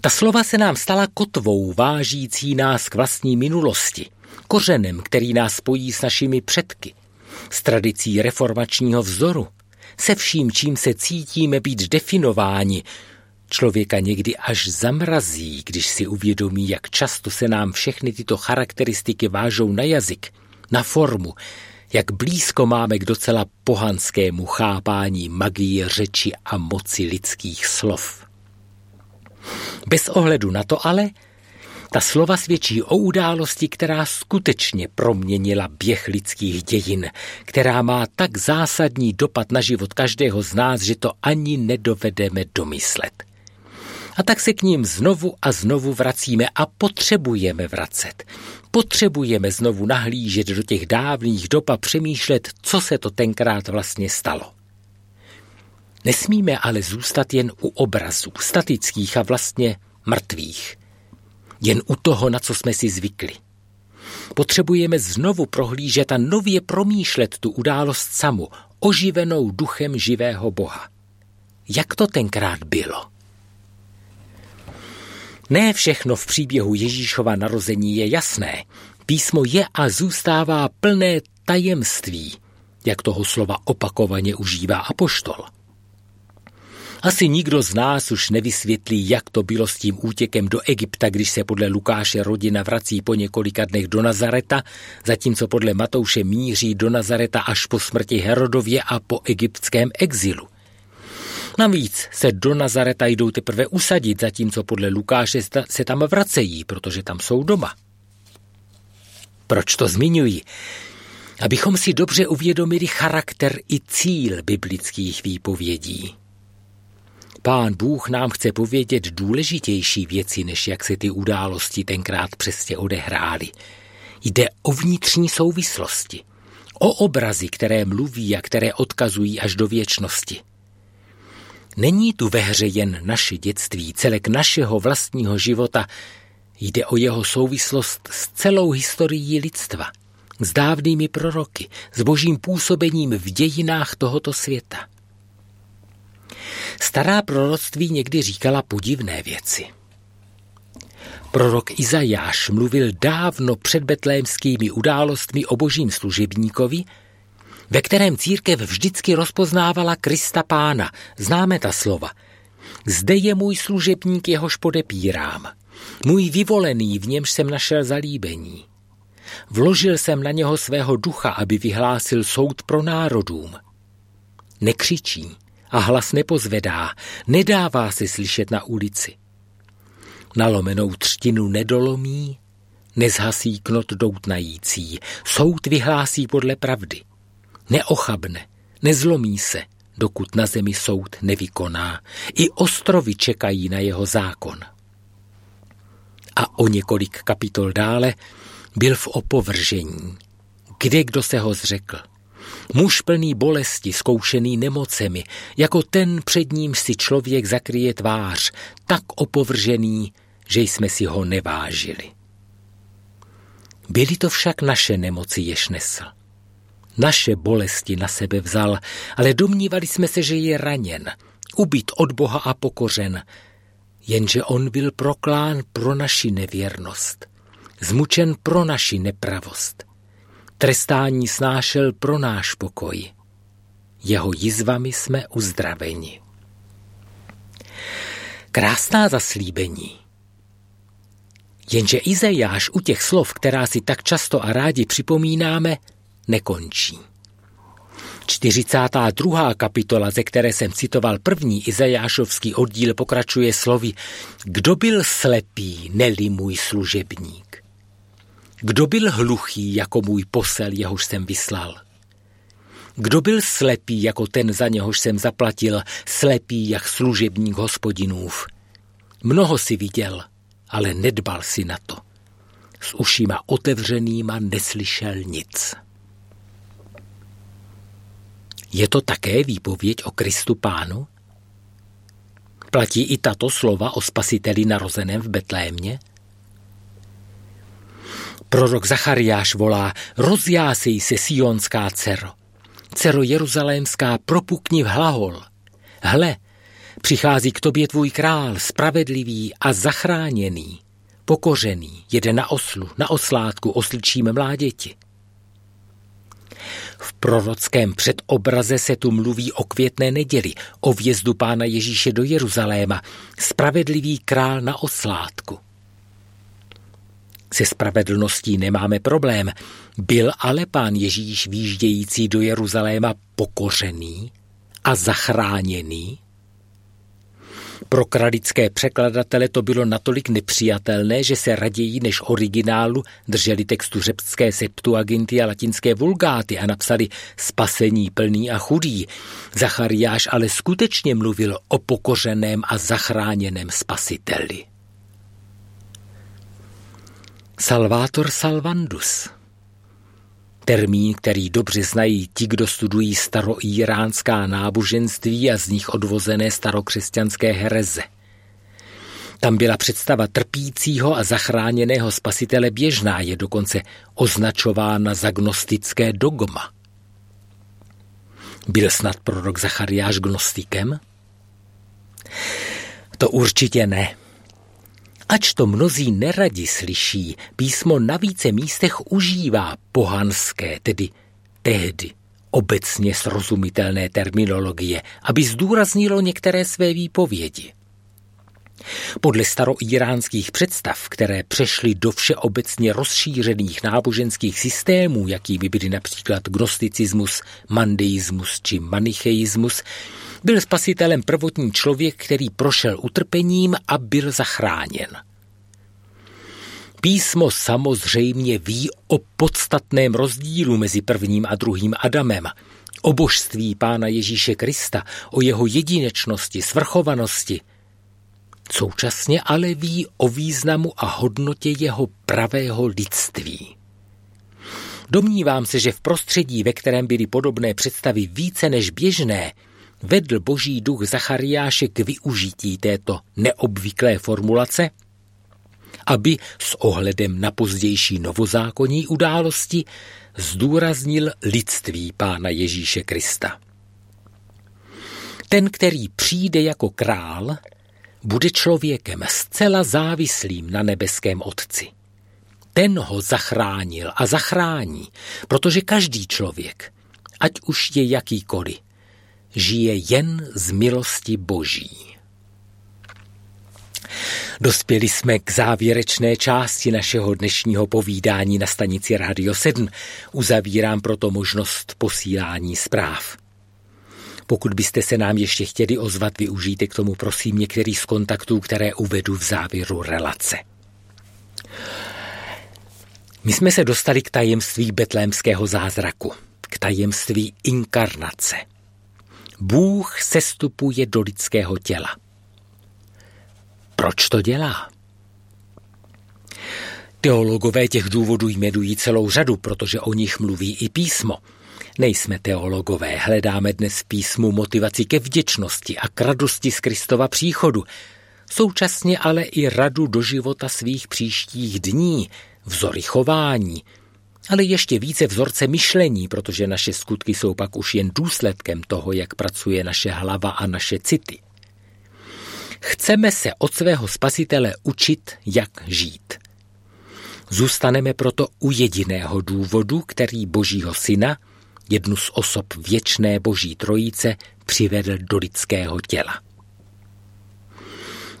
Ta slova se nám stala kotvou vážící nás k vlastní minulosti, kořenem, který nás spojí s našimi předky, s tradicí reformačního vzoru, se vším, čím se cítíme být definováni, Člověka někdy až zamrazí, když si uvědomí, jak často se nám všechny tyto charakteristiky vážou na jazyk, na formu, jak blízko máme k docela pohanskému chápání magie řeči a moci lidských slov. Bez ohledu na to ale, ta slova svědčí o události, která skutečně proměnila běh lidských dějin, která má tak zásadní dopad na život každého z nás, že to ani nedovedeme domyslet. A tak se k ním znovu a znovu vracíme a potřebujeme vracet. Potřebujeme znovu nahlížet do těch dávných dob a přemýšlet, co se to tenkrát vlastně stalo. Nesmíme ale zůstat jen u obrazů, statických a vlastně mrtvých. Jen u toho, na co jsme si zvykli. Potřebujeme znovu prohlížet a nově promýšlet tu událost samu, oživenou duchem živého Boha. Jak to tenkrát bylo? Ne všechno v příběhu Ježíšova narození je jasné. Písmo je a zůstává plné tajemství, jak toho slova opakovaně užívá apoštol. Asi nikdo z nás už nevysvětlí, jak to bylo s tím útěkem do Egypta, když se podle Lukáše rodina vrací po několika dnech do Nazareta, zatímco podle Matouše míří do Nazareta až po smrti Herodově a po egyptském exilu. Navíc se do Nazareta jdou teprve usadit, zatímco podle Lukáše se tam vracejí, protože tam jsou doma. Proč to zmiňuji? Abychom si dobře uvědomili charakter i cíl biblických výpovědí. Pán Bůh nám chce povědět důležitější věci, než jak se ty události tenkrát přesně odehrály. Jde o vnitřní souvislosti, o obrazy, které mluví a které odkazují až do věčnosti. Není tu ve hře jen naše dětství, celek našeho vlastního života. Jde o jeho souvislost s celou historií lidstva, s dávnými proroky, s božím působením v dějinách tohoto světa. Stará proroctví někdy říkala podivné věci. Prorok Izajáš mluvil dávno před betlémskými událostmi o božím služebníkovi, ve kterém církev vždycky rozpoznávala Krista pána. Známe ta slova. Zde je můj služebník, jehož podepírám. Můj vyvolený, v němž jsem našel zalíbení. Vložil jsem na něho svého ducha, aby vyhlásil soud pro národům. Nekřičí a hlas nepozvedá, nedává se slyšet na ulici. Nalomenou třtinu nedolomí, nezhasí knot doutnající, soud vyhlásí podle pravdy neochabne, nezlomí se, dokud na zemi soud nevykoná. I ostrovy čekají na jeho zákon. A o několik kapitol dále byl v opovržení. Kde kdo se ho zřekl? Muž plný bolesti, zkoušený nemocemi, jako ten před ním si člověk zakryje tvář, tak opovržený, že jsme si ho nevážili. Byly to však naše nemoci, jež nesl naše bolesti na sebe vzal, ale domnívali jsme se, že je raněn, ubit od Boha a pokořen. Jenže on byl proklán pro naši nevěrnost, zmučen pro naši nepravost. Trestání snášel pro náš pokoj. Jeho jizvami jsme uzdraveni. Krásná zaslíbení. Jenže Izajáš u těch slov, která si tak často a rádi připomínáme, nekončí. 42. kapitola, ze které jsem citoval první Izajášovský oddíl, pokračuje slovy Kdo byl slepý, neli můj služebník? Kdo byl hluchý, jako můj posel, jehož jsem vyslal? Kdo byl slepý, jako ten, za něhož jsem zaplatil, slepý, jak služebník hospodinův? Mnoho si viděl, ale nedbal si na to. S ušima otevřenýma neslyšel nic. Je to také výpověď o Kristu Pánu? Platí i tato slova o spasiteli narozeném v Betlémě? Prorok Zachariáš volá, rozjásej se sionská dcero. Dcero jeruzalémská, propukni v hlahol. Hle, přichází k tobě tvůj král, spravedlivý a zachráněný, pokořený, jede na oslu, na oslátku, osličíme mláděti. V prorockém předobraze se tu mluví o květné neděli, o vjezdu pána Ježíše do Jeruzaléma, spravedlivý král na oslátku. Se spravedlností nemáme problém. Byl ale pán Ježíš výjíždějící do Jeruzaléma pokořený a zachráněný? Pro kralické překladatele to bylo natolik nepřijatelné, že se raději než originálu drželi textu řecké septuaginty a latinské vulgáty a napsali spasení plný a chudý. Zachariáš ale skutečně mluvil o pokořeném a zachráněném spasiteli. Salvator Salvandus – Termín, který dobře znají ti, kdo studují staroíránská náboženství a z nich odvozené starokřesťanské hereze. Tam byla představa trpícího a zachráněného spasitele běžná, je dokonce označována za gnostické dogma. Byl snad prorok Zachariáš gnostikem? To určitě ne. Ač to mnozí neradi slyší, písmo na více místech užívá pohanské, tedy tehdy obecně srozumitelné terminologie, aby zdůraznilo některé své výpovědi. Podle staroíránských představ, které přešly do všeobecně rozšířených náboženských systémů, jakými byly například gnosticismus, mandeismus či manicheismus, byl spasitelem prvotní člověk, který prošel utrpením a byl zachráněn. Písmo samozřejmě ví o podstatném rozdílu mezi prvním a druhým Adamem, o božství Pána Ježíše Krista, o jeho jedinečnosti, svrchovanosti. Současně ale ví o významu a hodnotě jeho pravého lidství. Domnívám se, že v prostředí, ve kterém byly podobné představy více než běžné, vedl boží duch Zachariáše k využití této neobvyklé formulace, aby s ohledem na pozdější novozákonní události zdůraznil lidství Pána Ježíše Krista. Ten, který přijde jako král, bude člověkem zcela závislým na nebeském Otci. Ten ho zachránil a zachrání, protože každý člověk, ať už je jakýkoliv, žije jen z milosti Boží. Dospěli jsme k závěrečné části našeho dnešního povídání na stanici Radio 7. Uzavírám proto možnost posílání zpráv. Pokud byste se nám ještě chtěli ozvat, využijte k tomu prosím některý z kontaktů, které uvedu v závěru relace. My jsme se dostali k tajemství betlémského zázraku, k tajemství inkarnace – Bůh sestupuje do lidského těla. Proč to dělá? Teologové těch důvodů jmenují celou řadu, protože o nich mluví i písmo. Nejsme teologové, hledáme dnes v písmu motivaci ke vděčnosti a k radosti z Kristova příchodu, současně ale i radu do života svých příštích dní, vzory chování, ale ještě více vzorce myšlení, protože naše skutky jsou pak už jen důsledkem toho, jak pracuje naše hlava a naše city. Chceme se od svého spasitele učit, jak žít. Zůstaneme proto u jediného důvodu, který Božího syna, jednu z osob věčné Boží trojice, přivedl do lidského těla.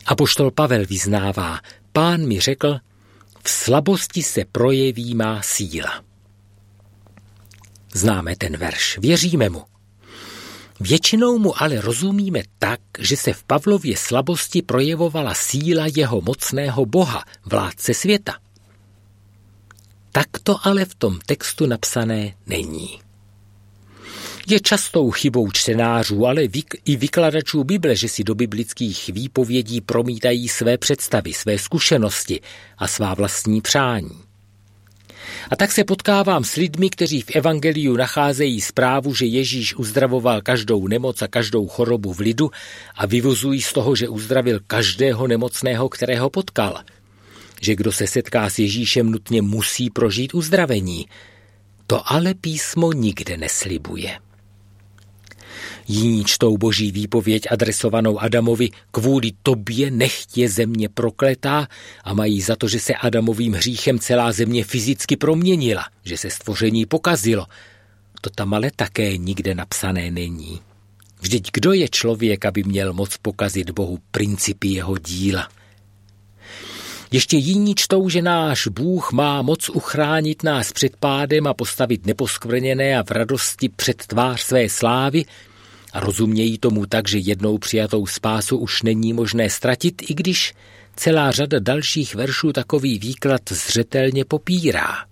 Apoštol Pavel vyznává, pán mi řekl, v slabosti se projeví má síla. Známe ten verš, věříme mu. Většinou mu ale rozumíme tak, že se v Pavlově slabosti projevovala síla jeho mocného boha, vládce světa. Tak to ale v tom textu napsané není. Je častou chybou čtenářů, ale i vykladačů Bible, že si do biblických výpovědí promítají své představy, své zkušenosti a svá vlastní přání. A tak se potkávám s lidmi, kteří v Evangeliu nacházejí zprávu, že Ježíš uzdravoval každou nemoc a každou chorobu v lidu a vyvozují z toho, že uzdravil každého nemocného, kterého potkal. že kdo se setká s Ježíšem nutně musí prožít uzdravení. To ale písmo nikde neslibuje. Jiní čtou boží výpověď adresovanou Adamovi kvůli tobě nechtě země prokletá a mají za to, že se Adamovým hříchem celá země fyzicky proměnila, že se stvoření pokazilo. To tam ale také nikde napsané není. Vždyť kdo je člověk, aby měl moc pokazit Bohu principy jeho díla? Ještě jiní čtou, že náš Bůh má moc uchránit nás před pádem a postavit neposkvrněné a v radosti před tvář své slávy, rozumějí tomu tak, že jednou přijatou spásu už není možné ztratit, i když celá řada dalších veršů takový výklad zřetelně popírá.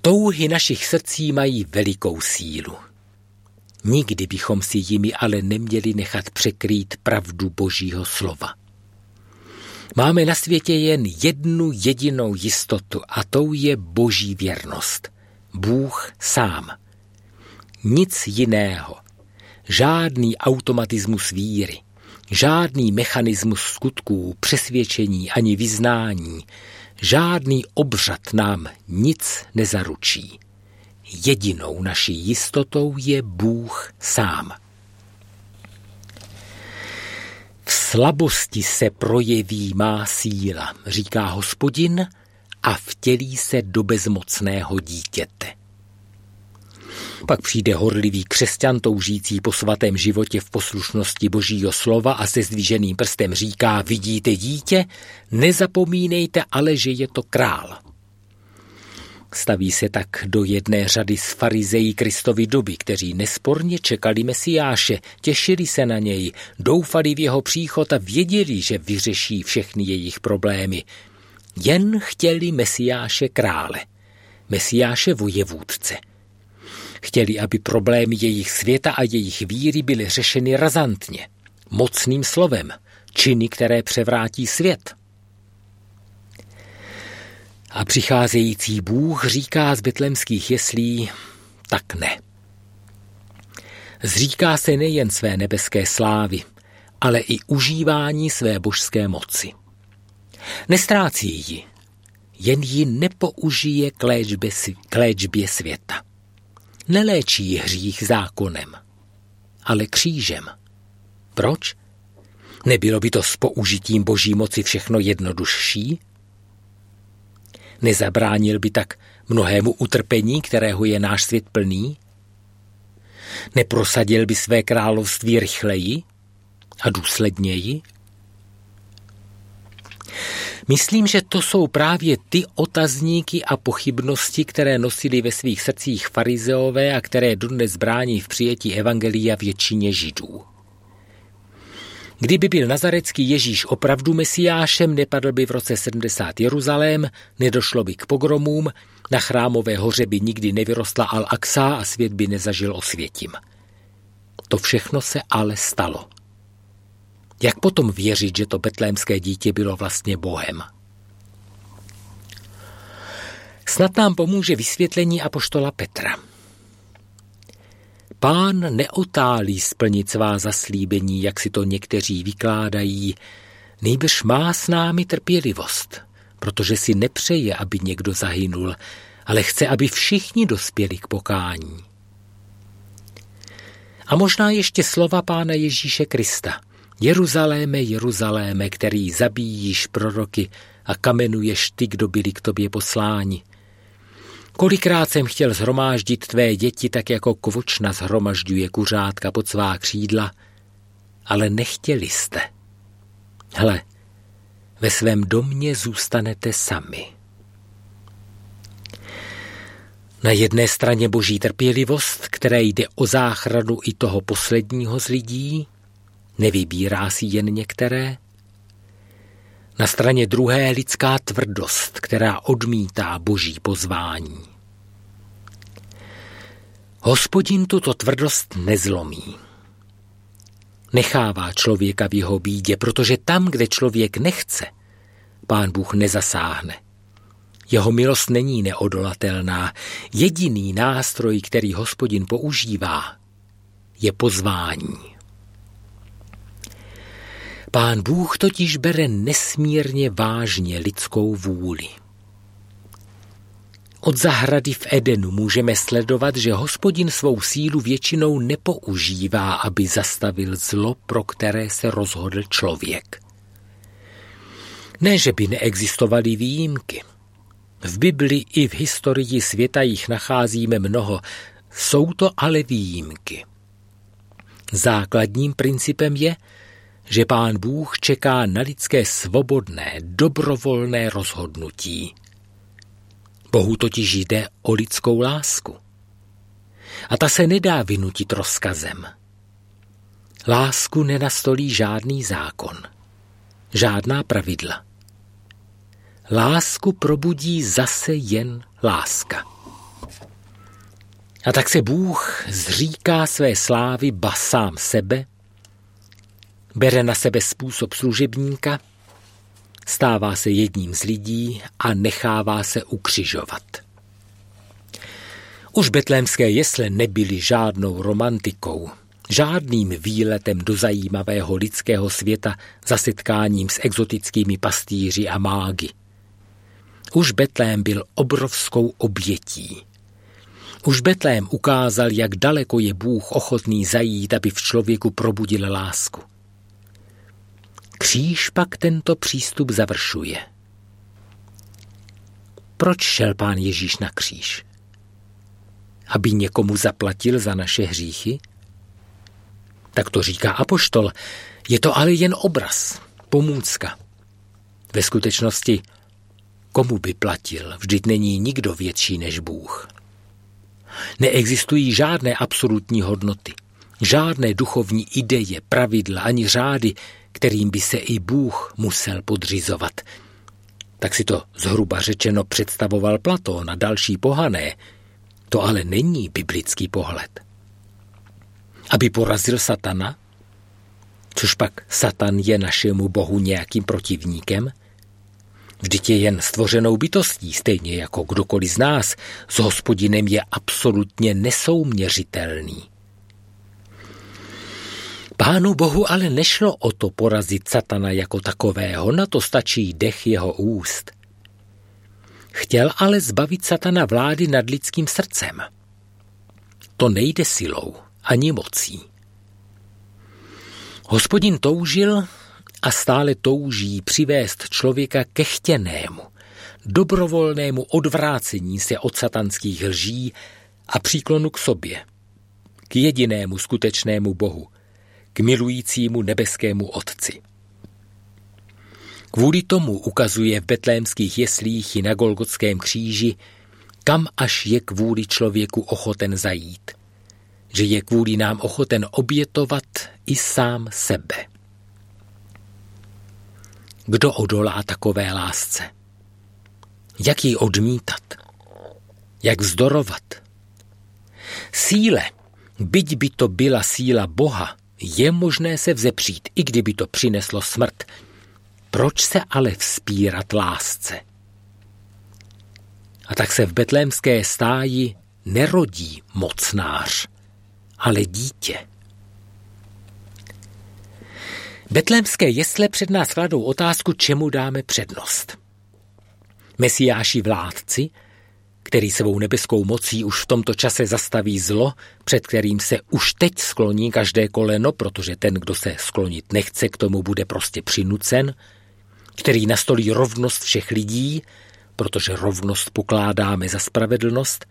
Touhy našich srdcí mají velikou sílu. Nikdy bychom si jimi ale neměli nechat překrýt pravdu Božího slova. Máme na světě jen jednu jedinou jistotu a tou je Boží věrnost. Bůh sám – nic jiného. Žádný automatismus víry, žádný mechanismus skutků, přesvědčení ani vyznání, žádný obřad nám nic nezaručí. Jedinou naší jistotou je Bůh sám. V slabosti se projeví má síla, říká hospodin, a vtělí se do bezmocného dítěte. Pak přijde horlivý křesťan toužící po svatém životě v poslušnosti božího slova a se zdvíženým prstem říká, vidíte dítě, nezapomínejte ale, že je to král. Staví se tak do jedné řady s farizejí Kristovi doby, kteří nesporně čekali Mesiáše, těšili se na něj, doufali v jeho příchod a věděli, že vyřeší všechny jejich problémy. Jen chtěli Mesiáše krále, Mesiáše vojevůdce – Chtěli, aby problémy jejich světa a jejich víry byly řešeny razantně, mocným slovem, činy, které převrátí svět. A přicházející Bůh říká z betlemských jeslí, tak ne. Zříká se nejen své nebeské slávy, ale i užívání své božské moci. Nestrácí ji, jen ji nepoužije k léčbě, k léčbě světa neléčí hřích zákonem, ale křížem. Proč? Nebylo by to s použitím boží moci všechno jednodušší? Nezabránil by tak mnohému utrpení, kterého je náš svět plný? Neprosadil by své království rychleji a důsledněji? Myslím, že to jsou právě ty otazníky a pochybnosti, které nosili ve svých srdcích farizeové a které dodnes brání v přijetí evangelia většině židů. Kdyby byl nazarecký Ježíš opravdu mesiášem, nepadl by v roce 70 Jeruzalém, nedošlo by k pogromům, na chrámové hoře by nikdy nevyrostla Al-Aqsa a svět by nezažil osvětím. To všechno se ale stalo. Jak potom věřit, že to betlémské dítě bylo vlastně Bohem? Snad nám pomůže vysvětlení apoštola Petra. Pán neotálí splnit svá zaslíbení, jak si to někteří vykládají, nejbrž má s námi trpělivost, protože si nepřeje, aby někdo zahynul, ale chce, aby všichni dospěli k pokání. A možná ještě slova Pána Ježíše Krista – Jeruzaléme, Jeruzaléme, který zabíjíš proroky a kamenuješ ty, kdo byli k tobě posláni. Kolikrát jsem chtěl zhromáždit tvé děti, tak jako kvočna zhromažďuje kuřátka pod svá křídla, ale nechtěli jste. Hle, ve svém domě zůstanete sami. Na jedné straně boží trpělivost, které jde o záchranu i toho posledního z lidí, Nevybírá si jen některé? Na straně druhé lidská tvrdost, která odmítá boží pozvání. Hospodin tuto tvrdost nezlomí. Nechává člověka v jeho bídě, protože tam, kde člověk nechce, pán Bůh nezasáhne. Jeho milost není neodolatelná. Jediný nástroj, který hospodin používá, je pozvání. Pán Bůh totiž bere nesmírně vážně lidskou vůli. Od zahrady v Edenu můžeme sledovat, že hospodin svou sílu většinou nepoužívá, aby zastavil zlo, pro které se rozhodl člověk. Ne, že by neexistovaly výjimky. V Bibli i v historii světa jich nacházíme mnoho, jsou to ale výjimky. Základním principem je, že pán Bůh čeká na lidské svobodné, dobrovolné rozhodnutí. Bohu totiž jde o lidskou lásku. A ta se nedá vynutit rozkazem. Lásku nenastolí žádný zákon, žádná pravidla. Lásku probudí zase jen láska. A tak se Bůh zříká své slávy ba sám sebe, bere na sebe způsob služebníka, stává se jedním z lidí a nechává se ukřižovat. Už betlémské jesle nebyly žádnou romantikou, žádným výletem do zajímavého lidského světa za setkáním s exotickými pastýři a mágy. Už Betlém byl obrovskou obětí. Už Betlém ukázal, jak daleko je Bůh ochotný zajít, aby v člověku probudil lásku. Kříž pak tento přístup završuje. Proč šel pán Ježíš na kříž? Aby někomu zaplatil za naše hříchy? Tak to říká apoštol. Je to ale jen obraz, pomůcka. Ve skutečnosti, komu by platil? Vždyť není nikdo větší než Bůh. Neexistují žádné absolutní hodnoty, žádné duchovní ideje, pravidla ani řády, kterým by se i Bůh musel podřizovat. Tak si to zhruba řečeno představoval Platón a další pohané. To ale není biblický pohled. Aby porazil satana, což pak satan je našemu bohu nějakým protivníkem, Vždyť je jen stvořenou bytostí, stejně jako kdokoliv z nás, s hospodinem je absolutně nesouměřitelný. Pánu Bohu ale nešlo o to porazit satana jako takového, na to stačí dech jeho úst. Chtěl ale zbavit satana vlády nad lidským srdcem. To nejde silou ani mocí. Hospodin toužil a stále touží přivést člověka ke chtěnému, dobrovolnému odvrácení se od satanských lží a příklonu k sobě, k jedinému skutečnému Bohu, k milujícímu nebeskému Otci. Kvůli tomu ukazuje v betlémských jeslích i na Golgotském kříži, kam až je kvůli člověku ochoten zajít. Že je kvůli nám ochoten obětovat i sám sebe. Kdo odolá takové lásce? Jak ji odmítat? Jak vzdorovat? Síle, byť by to byla síla Boha, je možné se vzepřít, i kdyby to přineslo smrt. Proč se ale vzpírat lásce? A tak se v betlémské stáji nerodí mocnář, ale dítě. Betlémské jesle před nás kladou otázku, čemu dáme přednost. Mesiáši vládci, který svou nebeskou mocí už v tomto čase zastaví zlo, před kterým se už teď skloní každé koleno, protože ten, kdo se sklonit nechce, k tomu bude prostě přinucen, který nastolí rovnost všech lidí, protože rovnost pokládáme za spravedlnost,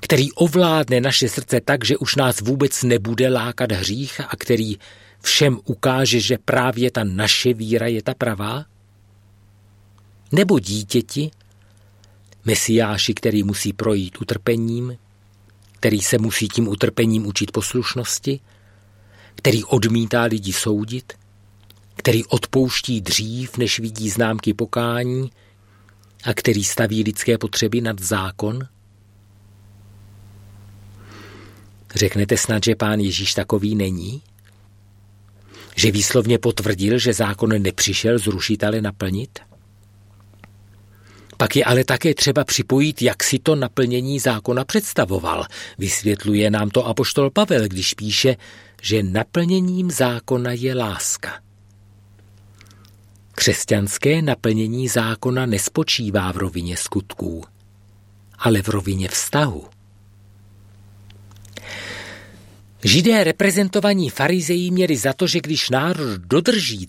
který ovládne naše srdce tak, že už nás vůbec nebude lákat hřích a který všem ukáže, že právě ta naše víra je ta pravá? Nebo dítěti, mesiáši, který musí projít utrpením, který se musí tím utrpením učit poslušnosti, který odmítá lidi soudit, který odpouští dřív, než vidí známky pokání a který staví lidské potřeby nad zákon? Řeknete snad, že pán Ježíš takový není? Že výslovně potvrdil, že zákon nepřišel zrušit, ale naplnit? Pak je ale také třeba připojit, jak si to naplnění zákona představoval. Vysvětluje nám to apoštol Pavel, když píše, že naplněním zákona je láska. Křesťanské naplnění zákona nespočívá v rovině skutků, ale v rovině vztahu. Židé reprezentovaní farizejí měli za to, že když národ dodrží,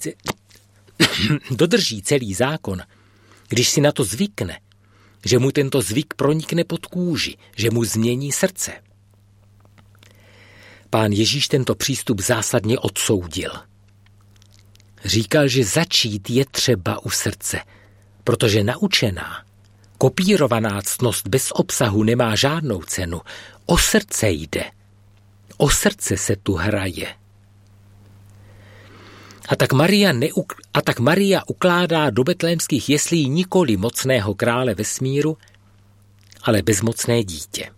dodrží celý zákon, když si na to zvykne, že mu tento zvyk pronikne pod kůži, že mu změní srdce. Pán Ježíš tento přístup zásadně odsoudil. Říkal, že začít je třeba u srdce, protože naučená, kopírovaná ctnost bez obsahu nemá žádnou cenu. O srdce jde. O srdce se tu hraje. A tak, Maria neuk- a tak Maria ukládá do betlémských jeslí nikoli mocného krále vesmíru, ale bezmocné dítě.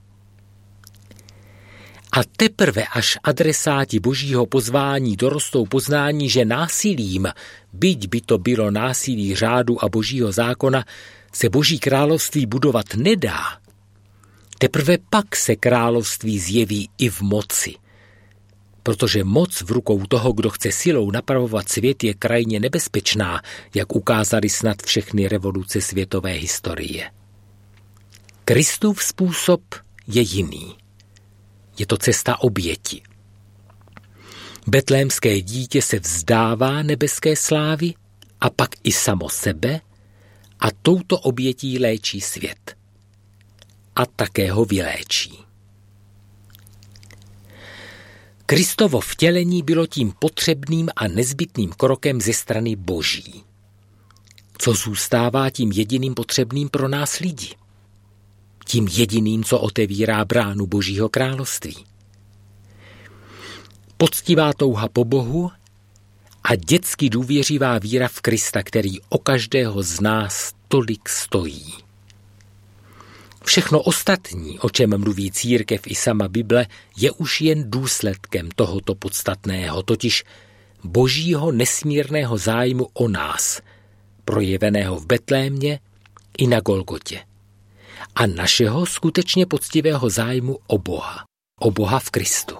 A teprve až adresáti božího pozvání dorostou poznání, že násilím, byť by to bylo násilí řádu a božího zákona, se boží království budovat nedá, teprve pak se království zjeví i v moci – protože moc v rukou toho, kdo chce silou napravovat svět, je krajně nebezpečná, jak ukázali snad všechny revoluce světové historie. Kristův způsob je jiný. Je to cesta oběti. Betlémské dítě se vzdává nebeské slávy a pak i samo sebe a touto obětí léčí svět. A také ho vyléčí. Kristovo vtělení bylo tím potřebným a nezbytným krokem ze strany Boží. Co zůstává tím jediným potřebným pro nás lidi? Tím jediným, co otevírá bránu Božího království. Poctivá touha po Bohu a dětsky důvěřivá víra v Krista, který o každého z nás tolik stojí. Všechno ostatní, o čem mluví církev i sama Bible, je už jen důsledkem tohoto podstatného, totiž božího nesmírného zájmu o nás, projeveného v Betlémě i na Golgotě. A našeho skutečně poctivého zájmu o Boha, o Boha v Kristu.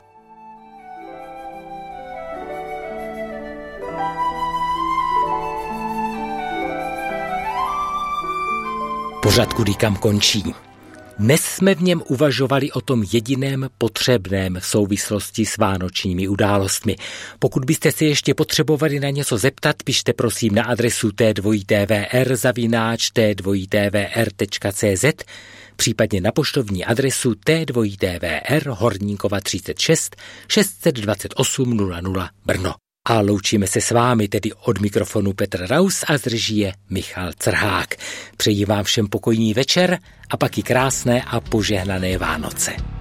Pořad kudy kam končí. Dnes jsme v něm uvažovali o tom jediném potřebném v souvislosti s vánočními událostmi. Pokud byste se ještě potřebovali na něco zeptat, pište prosím na adresu t2tvr zavináč t2tvr.cz případně na poštovní adresu T2TVR Horníkova 36 628 00 Brno. A loučíme se s vámi, tedy od mikrofonu Petr Raus a z režie Michal Crhák. Přeji vám všem pokojný večer a pak i krásné a požehnané Vánoce.